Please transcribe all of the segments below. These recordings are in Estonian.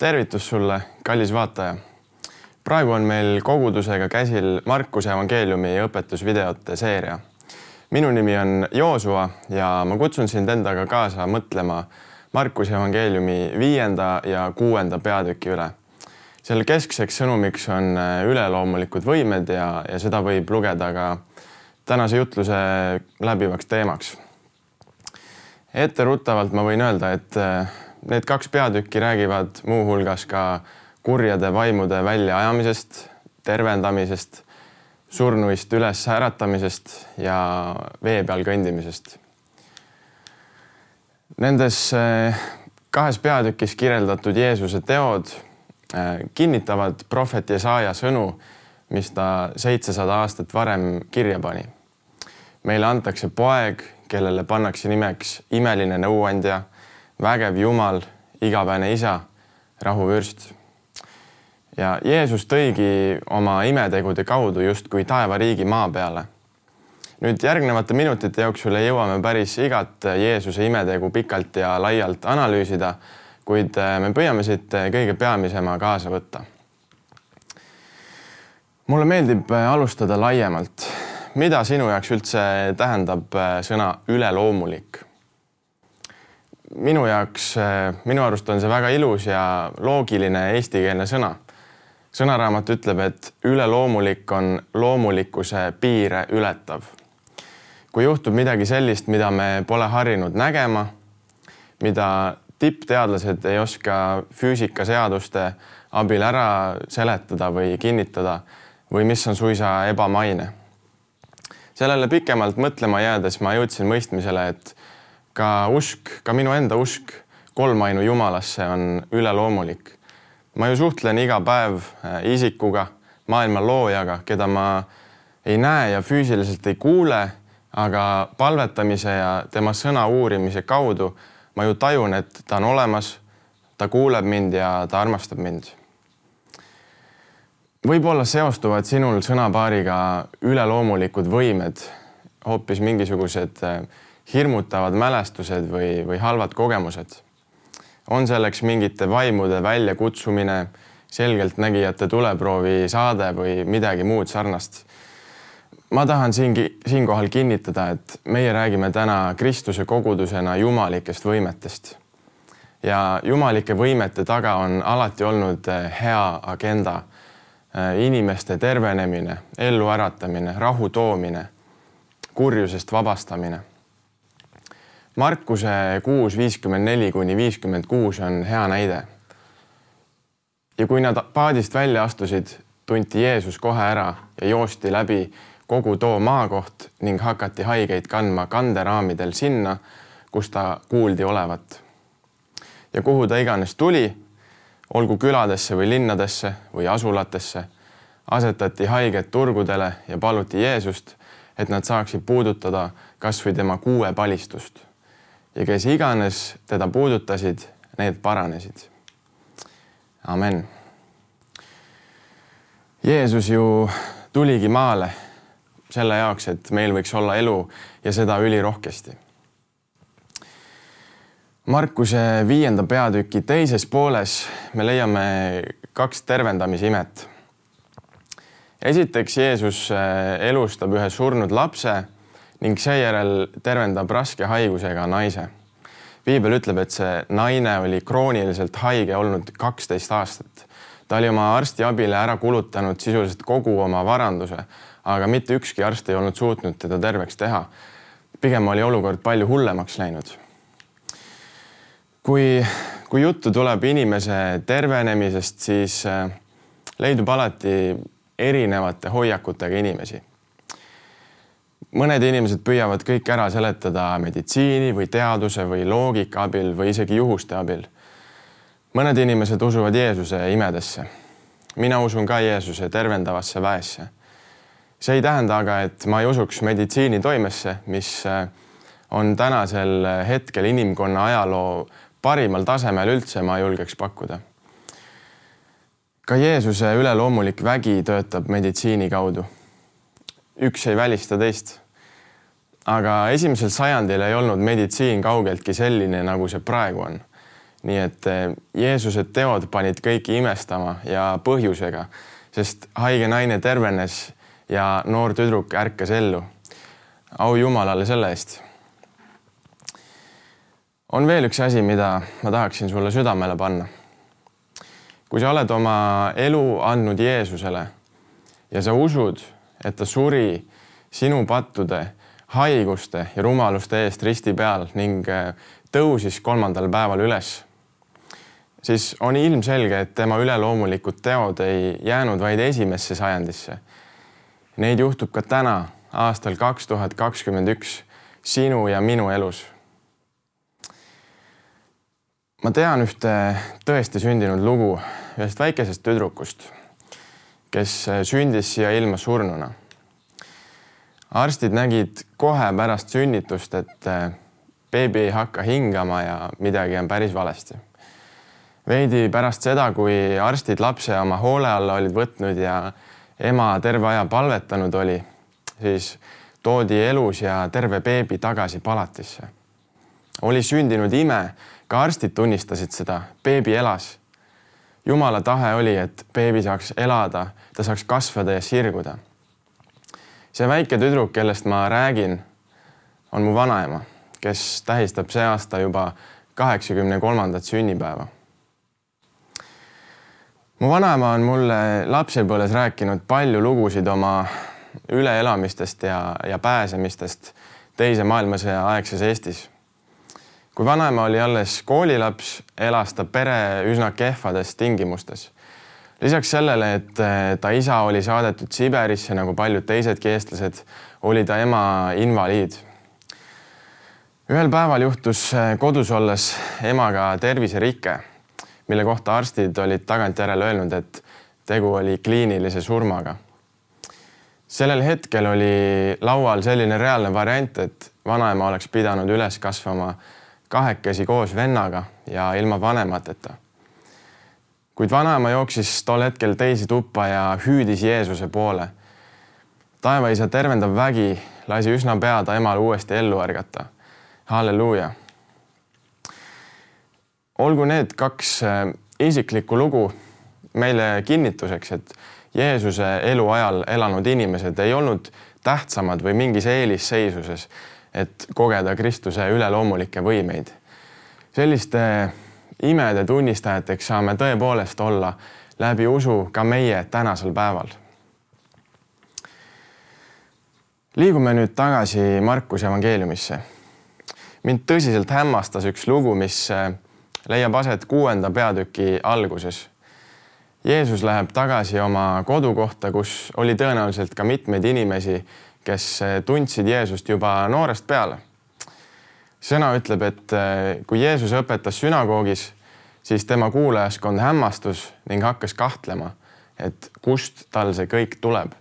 tervitus sulle, kallis vaataja. praegu on meil kogudusega käsil Markuse evangeeliumi õpetusvideote seeria. minu nimi on Joosua ja ma kutsun sind endaga kaasa mõtlema Markuse evangeeliumi viienda ja kuuenda peatüki üle. selle keskseks sõnumiks on üleloomulikud võimed ja, ja seda võib lugeda ka tänase jutluse läbivaks teemaks. etteruttavalt ma võin öelda, et Need kaks peatükki räägivad muuhulgas ka kurjade vaimude väljaajamisest, tervendamisest, surnuist üles äratamisest ja vee peal kõndimisest. Nendes eh, kahes peatükis kirjeldatud Jeesuse teod eh, kinnitavad prohvet Jesaja sõnu, mis ta seitsesada aastat varem kirja pani. meile antakse poeg, kellele pannakse nimeks imeline nõuandja vägev Jumal, igavene isa, rahuvürst. ja Jeesus tõigi oma imetegude kaudu justkui taevariigi maa peale. nüüd järgnevate minutite jooksul ei jõua me päris igat Jeesuse imetegu pikalt ja laialt analüüsida, kuid me püüame siit kõige peamisema kaasa võtta. mulle meeldib alustada laiemalt. mida sinu jaoks üldse tähendab sõna üleloomulik? Minu jaoks, äh, minu arust on see väga ilus ja loogiline eestikeelne sõna. sõnaraamat ütleb, et üleloomulik on loomulikkuse piire ületav. kui juhtub midagi sellist, mida me pole harjunud nägema, mida tippteadlased ei oska füüsikaseaduste abil ära seletada või kinnitada või mis on suisa ebamaine. sellele pikemalt mõtlema jäädes ma jõudsin mõistmisele, et ka usk, ka minu enda usk kolmainu Jumalasse on üleloomulik. ma ju suhtlen iga päev äh, isikuga, maailma loojaga, keda ma ei näe ja füüsiliselt ei kuule, aga palvetamise ja tema sõna uurimise kaudu ma ju tajun, et ta on olemas, ta kuuleb mind ja ta armastab mind. võib-olla seostuvad sinul sõnapaariga üleloomulikud võimed, hoopis mingisugused äh, hirmutavad mälestused või, või halvad kogemused. on selleks mingite vaimude väljakutsumine, selgeltnägijate tuleproovi saade või midagi muud sarnast. ma tahan siingi, siinkohal kinnitada, et meie räägime täna Kristuse kogudusena jumalikest võimetest. ja jumalike võimete taga on alati olnud eh, hea agenda, eh, inimeste tervenemine, elluäratamine, rahu toomine, kurjusest vabastamine Markuse kuus viiskümmend neli kuni viiskümmend kuus on hea näide. ja kui nad paadist välja astusid, tunti Jeesus kohe ära ja joosti läbi kogu too maakoht ning hakati haigeid kandma kanderaamidel sinna, kus ta kuuldi olevat. ja kuhu ta iganes tuli, olgu küladesse või linnadesse või asulatesse, asetati haiged turgudele ja paluti Jeesust, et nad saaksid puudutada kasvõi tema kuuepalistust ja kes iganes teda puudutasid, need paranesid. amen. Jeesus ju tuligi maale selle jaoks, et meil võiks olla elu ja seda ülirohkesti. Markuse viienda peatüki teises pooles me leiame kaks tervendamisimet. esiteks Jeesus eh, elustab ühe surnud lapse ning seejärel tervendab raske haigusega naise. piibel ütleb, et see naine oli krooniliselt haige olnud kaksteist aastat. ta oli oma arstiabile ära kulutanud sisuliselt kogu oma varanduse, aga mitte ükski arst ei olnud suutnud teda terveks teha. pigem oli olukord palju hullemaks läinud. kui, kui juttu tuleb inimese tervenemisest, siis äh, leidub alati erinevate hoiakutega inimesi mõned inimesed püüavad kõik ära seletada meditsiini või teaduse või loogika abil või isegi juhuste abil. mõned inimesed usuvad Jeesuse imedesse. mina usun ka Jeesuse tervendavasse väesse. see ei tähenda aga, et ma ei usuks meditsiini toimesse, mis äh, on tänasel hetkel inimkonna ajaloo parimal tasemel üldse, ma julgeks pakkuda. ka Jeesuse üleloomulik vägi töötab meditsiini kaudu üks ei välista teist. Aga esimesel sajandil ei olnud meditsiin kaugeltki selline, nagu see praegu on. nii et eh, Jeesuse teod panid kõiki imestama ja põhjusega, sest haige naine tervenes ja noor tüdruk ärkas ellu. au Jumalale selle eest. on veel üks asi, mida ma tahaksin sulle südamele panna. kui sa oled oma elu andnud Jeesusele ja sa usud, et ta suri sinu pattude, haiguste ja rumaluste eest risti peal ning eh, tõusis kolmandal päeval üles siis on ilmselge, et tema üleloomulikud teod ei jäänud vaid esimesse sajandisse. Neid juhtub ka täna, aastal kaks tuhat kakskümmend üks, sinu ja minu elus. ma tean ühte tõesti sündinud lugu ühest väikesest tüdrukust, kes sündis siia ilma surnuna. Arstid nägid kohe pärast sünnitust, et beebi ei hakka hingama ja midagi on päris valesti veidi pärast seda, kui arstid lapse oma hoole alla olid võtnud ja ema terve aja palvetanud oli, siis toodi elus ja terve beebi tagasi palatisse. oli sündinud ime, ka arstid tunnistasid seda, beebi elas. jumala tahe oli, et beebi saaks elada, ta saaks kasvada ja sirguda. See väike tüdruk, kellest ma räägin, on mu vanaema, kes tähistab see aasta juba kaheksakümne kolmandat sünnipäeva mu vanaema on mulle lapsepõlves rääkinud palju lugusid oma üleelamistest ja, ja pääsemistest teise maailmasõja aegses Eestis. kui vanaema oli alles koolilaps, elas ta pere üsna kehvades tingimustes. Lisaks sellele, et ta isa oli saadetud Siberisse nagu paljud teisedki eestlased, oli ta ema invaliid. ühel päeval juhtus kodus olles emaga terviserike mille kohta arstid olid tagantjärele öelnud, et tegu oli kliinilise surmaga. sellel hetkel oli laual selline reaalne variant, et vanaema oleks pidanud üles kasvama kahekesi koos vennaga ja ilma vanemateta. Kuid vanaema jooksis tol hetkel teise tuppa ja hüüdis Jeesuse poole. taevaisa tervendav vägi lasi üsna pea ta emal uuesti ellu ärgata. halleluuja olgu need kaks äh, isiklikku lugu meile kinnituseks, et Jeesuse eluajal elanud inimesed ei olnud tähtsamad või mingis eelisseisuses, et kogeda Kristuse üleloomulikke võimeid. selliste imede tunnistajateks saame tõepoolest olla läbi usu ka meie tänasel päeval. liigume nüüd tagasi Markuse evangeeliumisse. mind tõsiselt hämmastas üks lugu, mis äh, leiab aset kuuenda peatüki alguses. Jeesus läheb tagasi oma kodukohta, kus oli tõenäoliselt ka mitmeid inimesi, kes tundsid Jeesust juba noorest peale. Sõna ütleb, et eh, kui Jeesus õpetas sünagoogis, siis tema kuulajaskond hämmastus ning hakkas kahtlema, et kust tal see kõik tuleb.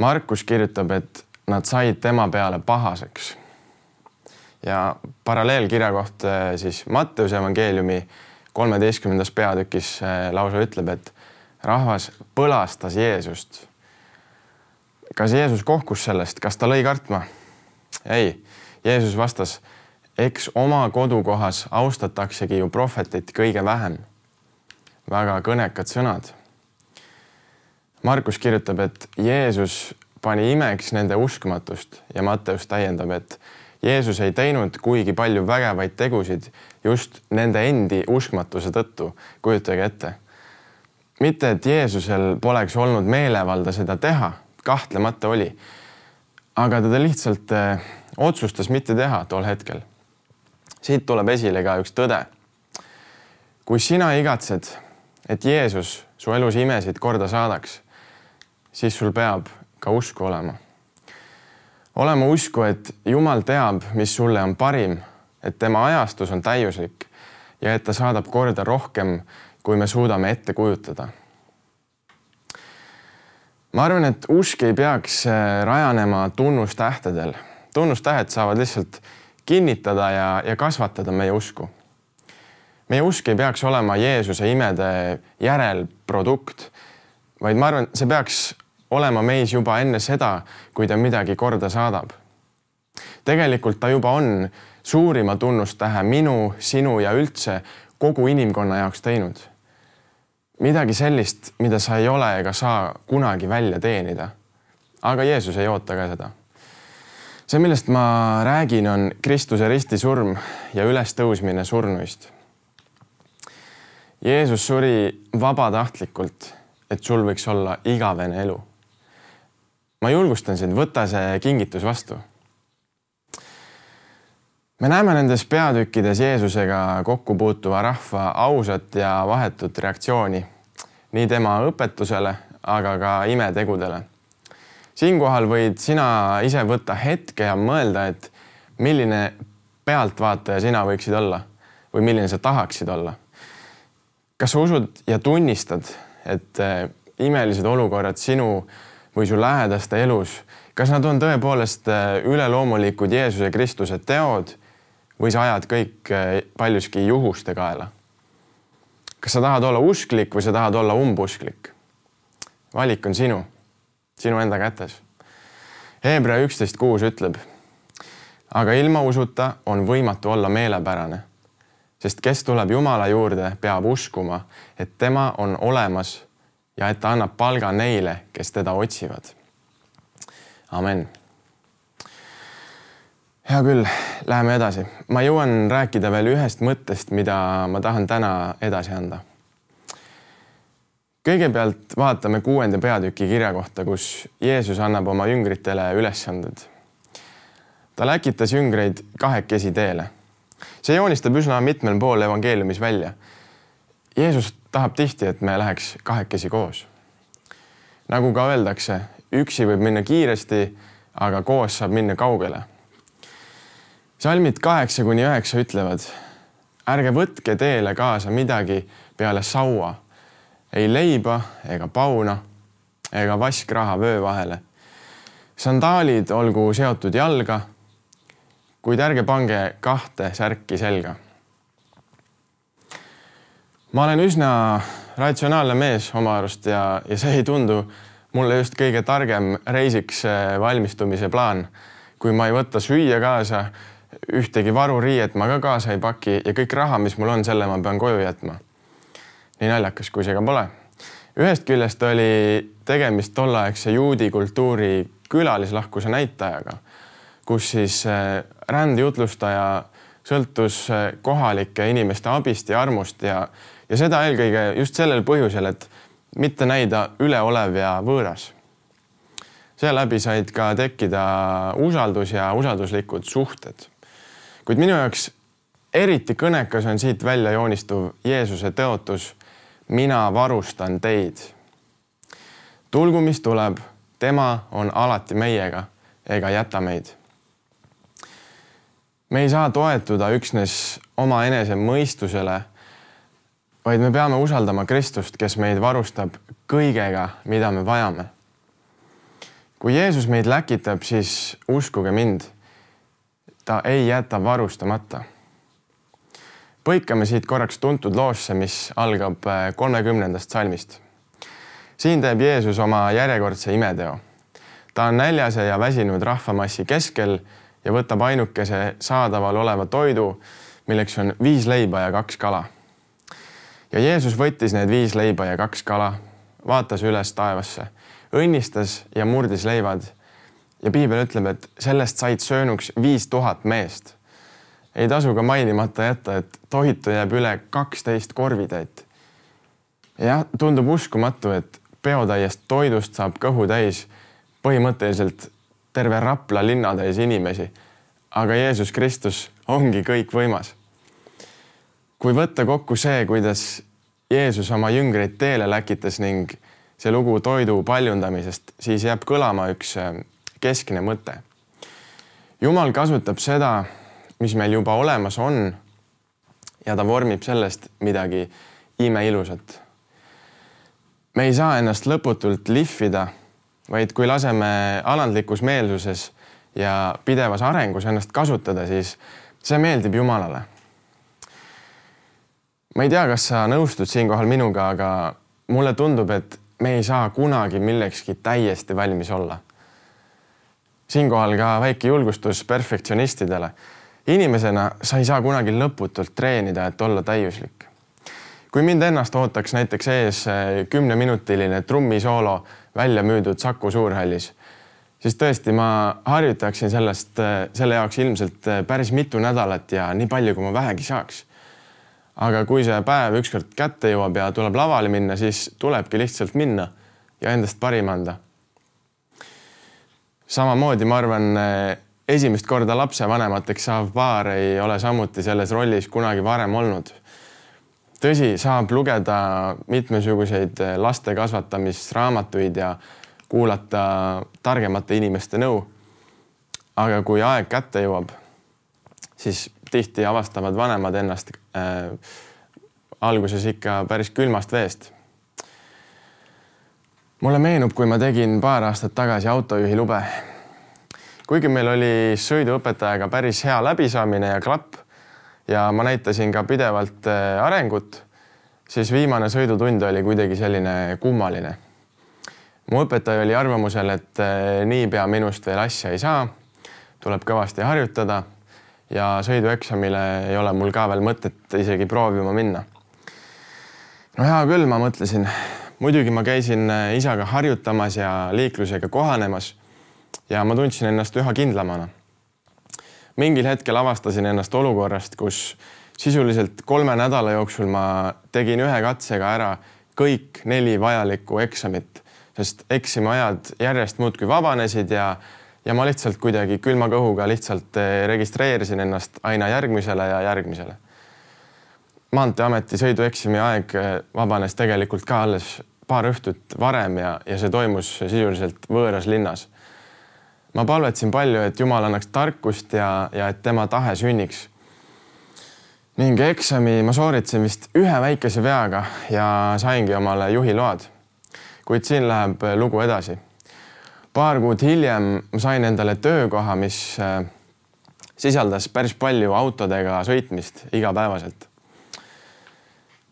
Markus kirjutab, et nad said tema peale pahaseks ja paralleelkirja kohta siis Matteuse evangeeliumi kolmeteistkümnendas peatükis äh, lausa ütleb, et rahvas põlastas Jeesust. kas Jeesus kohkus sellest, kas ta lõi kartma? ei, Jeesus vastas, eks oma kodukohas austataksegi ju prohvetit kõige vähem. väga kõnekad sõnad. Markus kirjutab, et Jeesus pani imeks nende uskmatust ja Matteus täiendab, et Jeesus ei teinud kuigi palju vägevaid tegusid just nende endi uskmatuse tõttu, kujutage ette. mitte, et Jeesusel poleks olnud meelevalda seda teha, kahtlemata oli. Aga ta lihtsalt eh, otsustas mitte teha tol hetkel. siit tuleb esile ka üks tõde. kui sina igatsed, et Jeesus su elus imesid korda saadaks, siis sul peab ka usku olema olema usku, et Jumal teab, mis sulle on parim, et tema ajastus on täiuslik ja et ta saadab korda rohkem, kui me suudame ette kujutada. Ma arvan, et usk ei peaks äh, rajanema tunnustähtedel. tunnustähed saavad lihtsalt kinnitada ja, ja kasvatada meie usku. meie usk ei peaks olema Jeesuse imede järelprodukt, vaid ma arvan, see peaks olema meis juba enne seda, kui ta midagi korda saadab. tegelikult ta juba on suurima tunnustähe minu, sinu ja üldse kogu inimkonna jaoks teinud. Midagi sellist, mida sa ei ole ega saa kunagi välja teenida. aga Jeesus ei oota ka seda. see, millest ma räägin, on Kristuse ristisurm ja ülestõusmine surnuist. Jeesus suri vabatahtlikult, et sul võiks olla igavene elu. ma julgustan sind, võta see kingitus vastu me näeme nendes peatükkides Jeesusega kokku puutuva rahva ausat ja vahetut reaktsiooni nii tema õpetusele, aga ka imetegudele. siinkohal võid sina ise võtta hetke ja mõelda, et milline pealtvaataja sina võiksid olla või milline sa tahaksid olla. kas sa usud ja tunnistad, et eh, imelised olukorrad sinu või su lähedaste elus, kas nad on tõepoolest eh, üleloomulikud Jeesuse Kristuse teod või sa ajad kõik eh, paljuski juhuste kaela? kas sa tahad olla usklik või sa tahad olla umbusklik? valik on sinu, sinu enda kätes. Hebra üksteist kuus ütleb, aga ilma usuta on võimatu olla meelepärane, sest kes tuleb Jumala juurde, peab uskuma, et tema on olemas ja et ta annab palga neile, kes teda otsivad. amen hea küll, läheme edasi. ma jõuan rääkida veel ühest mõttest, mida ma tahan täna edasi anda. kõigepealt vaatame kuuenda peatüki kirja kohta, kus Jeesus annab oma jüngritele ülesanded. ta läkitas jüngreid kahekesi teele. see joonistab üsna mitmel pool evangeeliumis välja. Jeesus tahab tihti, et me läheks kahekesi koos. nagu ka öeldakse, üksi võib minna kiiresti, aga koos saab minna kaugele salmid kaheksa kuni üheksa ütlevad, ärge võtke teele kaasa midagi peale saua, ei leiba ega pauna ega vaskraha vöö vahele. sandaalid olgu seotud jalga, kuid ärge pange kahte särki selga. ma olen üsna ratsionaalne mees oma arust ja, ja see ei tundu mulle just kõige targem reisiks valmistumise plaan, kui ma ei võta süüa kaasa ühtegi varuriiet ma ka kaasa ei paki ja kõik raha, mis mul on, selle ma pean koju jätma. nii naljakas, kui see ka pole. ühest küljest oli tegemist tolleaegse juudi kultuuri külalislahkuse näitajaga, kus siis äh, rändjutlustaja sõltus äh, kohalike inimeste abist ja armust ja, ja seda eelkõige just sellel põhjusel, et mitte näida üleolev ja võõras seeläbi said ka tekkida usaldus ja usalduslikud suhted kuid minu jaoks eriti kõnekas on siit välja joonistuv Jeesuse tõotus. mina varustan teid. tulgu, mis tuleb, tema on alati meiega ega jäta meid. me ei saa toetuda üksnes omaenese mõistusele, vaid me peame usaldama Kristust, kes meid varustab kõigega, mida me vajame. kui Jeesus meid läkitab, siis uskuge mind ta ei jäta varustamata. põikame siit korraks tuntud loosse, mis algab äh, kolmekümnendast salmist. siin teeb Jeesus oma järjekordse imeteo. ta on näljase ja väsinud rahvamassi keskel ja võtab ainukese saadaval oleva toidu, milleks on viis leiba ja kaks kala. ja Jeesus võttis need viis leiba ja kaks kala, vaatas üles taevasse, õnnistas ja murdis leivad ja piibel ütleb, et sellest said söönuks viis tuhat meest. ei tasu ka mainimata jätta, et toitu jääb üle kaksteist korvitäit. jah, tundub uskumatu, et peotäiest toidust saab kõhu täis põhimõtteliselt terve Rapla linnatäis inimesi. aga Jeesus Kristus ongi kõikvõimas. kui võtta kokku see, kuidas Jeesus oma jüngreid teele läkitas ning see lugu toidu paljundamisest, siis jääb kõlama üks keskne mõte. jumal kasutab seda, mis meil juba olemas on. ja ta vormib sellest midagi imeilusat. me ei saa ennast lõputult lihvida, vaid kui laseme alandlikus meelsuses ja pidevas arengus ennast kasutada, siis see meeldib Jumalale. ma ei tea, kas sa nõustud siinkohal minuga, aga mulle tundub, et me ei saa kunagi millekski täiesti valmis olla siinkohal ka väike julgustus perfektsionistidele. inimesena sa ei saa kunagi lõputult treenida, et olla täiuslik. kui mind ennast ootaks näiteks ees eh, kümneminutiline trummisoolo välja müüdud Saku Suurhallis, siis tõesti, ma harjutaksin sellest, eh, selle jaoks ilmselt eh, päris mitu nädalat ja nii palju, kui ma vähegi saaks. aga kui see päev ükskord kätte jõuab ja tuleb lavale minna, siis tulebki lihtsalt minna ja endast parim anda samamoodi ma arvan, eh, esimest korda lapsevanemateks saav paar ei ole samuti selles rollis kunagi varem olnud. tõsi, saab lugeda mitmesuguseid eh, laste kasvatamisraamatuid ja kuulata targemate inimeste nõu. aga kui aeg kätte jõuab, siis tihti avastavad vanemad ennast äh, alguses ikka päris külmast veest mulle meenub, kui ma tegin paar aastat tagasi autojuhi lube. kuigi meil oli sõiduõpetajaga päris hea läbisaamine ja klapp ja ma näitasin ka pidevalt äh, arengut, siis viimane sõidutund oli kuidagi selline kummaline. mu õpetaja oli arvamusel, et äh, niipea minust veel asja ei saa, tuleb kõvasti harjutada ja sõidueksamile ei ole mul ka veel mõtet isegi proovima minna. no hea küll, ma mõtlesin muidugi ma käisin äh, isaga harjutamas ja liiklusega kohanemas ja ma tundsin ennast üha kindlamana. mingil hetkel avastasin ennast olukorrast, kus sisuliselt kolme nädala jooksul ma tegin ühe katsega ära kõik neli vajalikku eksamit, sest eksamiajad järjest muudkui vabanesid ja ja ma lihtsalt kuidagi külma kõhuga lihtsalt äh, registreerisin ennast aina järgmisele ja järgmisele. maanteeameti sõidueksami aeg äh, vabanes tegelikult ka alles paar õhtut varem ja, ja see toimus sisuliselt võõras linnas. ma palvetasin palju, et Jumal annaks tarkust ja, ja et tema tahe sünniks. ning eksami ma sooritasin vist ühe väikese veaga ja saingi omale juhiload. kuid siin läheb lugu edasi. paar kuud hiljem ma sain endale töökoha, mis äh, sisaldas päris palju autodega sõitmist igapäevaselt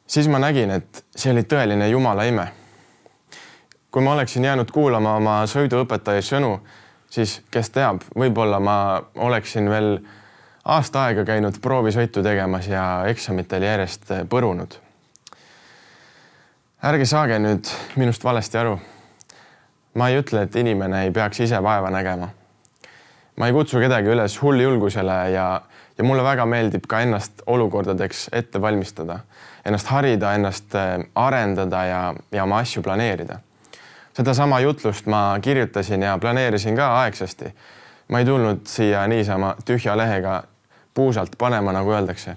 siis ma nägin, et see oli tõeline jumala ime kui ma oleksin jäänud kuulama oma sõiduõpetaja sõnu, siis kes teab, võib-olla ma oleksin veel aasta aega käinud proovisõitu tegemas ja eksamitel järjest põrunud. ärge saage nüüd minust valesti aru. ma ei ütle, et inimene ei peaks ise vaeva nägema. ma ei kutsu kedagi üles hulljulgusele ja, ja mulle väga meeldib ka ennast olukordadeks ette valmistada, ennast harida, ennast arendada ja, ja oma asju planeerida sedasama jutlust ma kirjutasin ja planeerisin ka aegsasti. ma ei tulnud siia niisama tühja lehega puusalt panema, nagu öeldakse.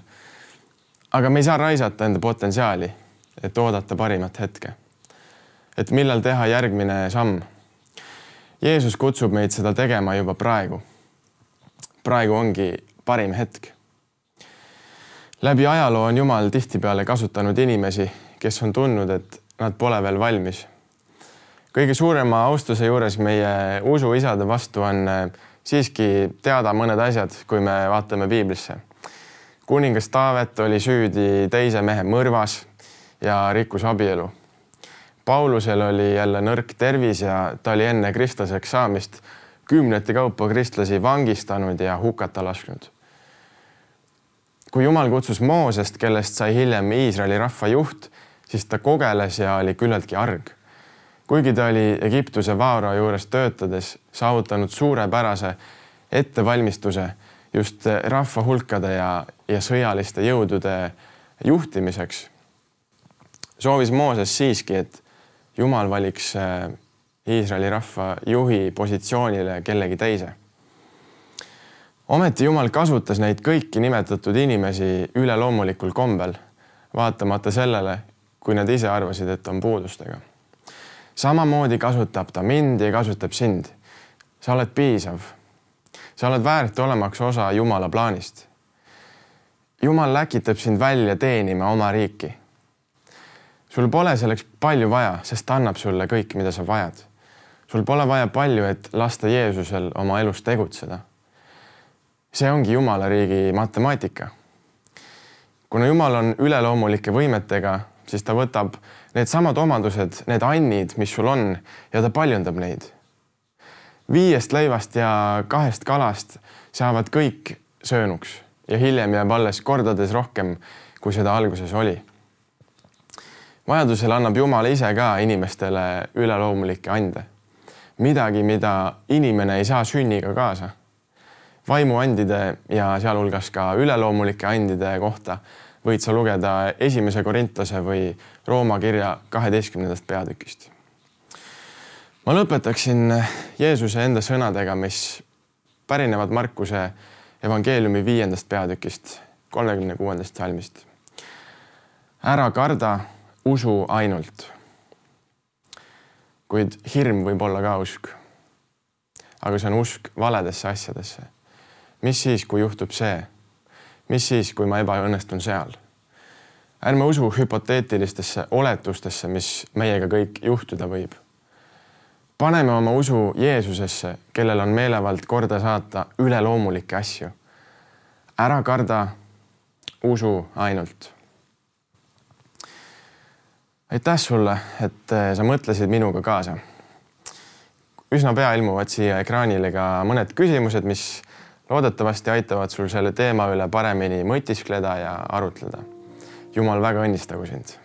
aga me ei saa raisata enda potentsiaali, et oodata parimat hetke. et millal teha järgmine samm. Jeesus kutsub meid seda tegema juba praegu. praegu ongi parim hetk. läbi ajaloo on Jumal tihtipeale kasutanud inimesi, kes on tundnud, et nad pole veel valmis kõige suurema austuse juures meie usuisade vastu on äh, siiski teada mõned asjad, kui me vaatame piiblisse. kuningas Taavet oli süüdi teise mehe mõrvas ja rikkus abielu. Paulusel oli jälle nõrk tervis ja ta oli enne kristlaseks saamist kümnete kaupa kristlasi vangistanud ja hukata lasknud. kui Jumal kutsus Moosest, kellest sai hiljem Iisraeli rahva juht, siis ta kogeles ja oli küllaltki arg kuigi ta oli Egiptuse vaara juures töötades saavutanud suurepärase ettevalmistuse just rahva hulkade ja, ja sõjaliste jõudude juhtimiseks, soovis Mooses siiski, et Jumal valiks äh, Iisraeli rahva juhi positsioonile kellegi teise. ometi Jumal kasutas neid kõiki nimetatud inimesi üleloomulikul kombel, vaatamata sellele, kui nad ise arvasid, et on puudustega samamoodi kasutab ta mind ja kasutab sind. sa oled piisav. sa oled väärt olemaks osa Jumala plaanist. Jumal läkitab sind välja teenima oma riiki. sul pole selleks palju vaja, sest ta annab sulle kõik, mida sa vajad. sul pole vaja palju, et lasta Jeesusel oma elus tegutseda. see ongi Jumala riigi matemaatika. kuna Jumal on üleloomulike võimetega, siis ta võtab needsamad omadused, need annid, mis sul on ja ta paljundab neid. viiest leivast ja kahest kalast saavad kõik söönuks ja hiljem jääb alles kordades rohkem, kui seda alguses oli. vajadusel annab Jumal ise ka inimestele üleloomulikke ande. midagi, mida inimene ei saa sünniga kaasa. vaimuandide ja sealhulgas ka üleloomulike andide kohta võid sa lugeda esimese Korintuse või Rooma kirja kaheteistkümnendast peatükist. ma lõpetaksin Jeesuse enda sõnadega, mis pärinevad Markuse evangeeliumi viiendast peatükist, kolmekümne kuuendast salmist. ära karda, usu ainult. kuid hirm võib olla ka usk. aga see on usk valedesse asjadesse. mis siis, kui juhtub see? Mis siis, kui ma ebaõnnestun seal? ärme usu hüpoteetilistesse oletustesse, mis meiega kõik juhtuda võib paneme oma usu Jeesusesse, kellel on meelevald korda saata üleloomulikke asju. ära karda, usu ainult. aitäh sulle, et eh, sa mõtlesid minuga kaasa. üsna pea ilmuvad siia ekraanile ka mõned küsimused, mis loodetavasti aitavad sul selle teema üle paremini mõtiskleda ja arutleda. jumal väga õnnistagu sind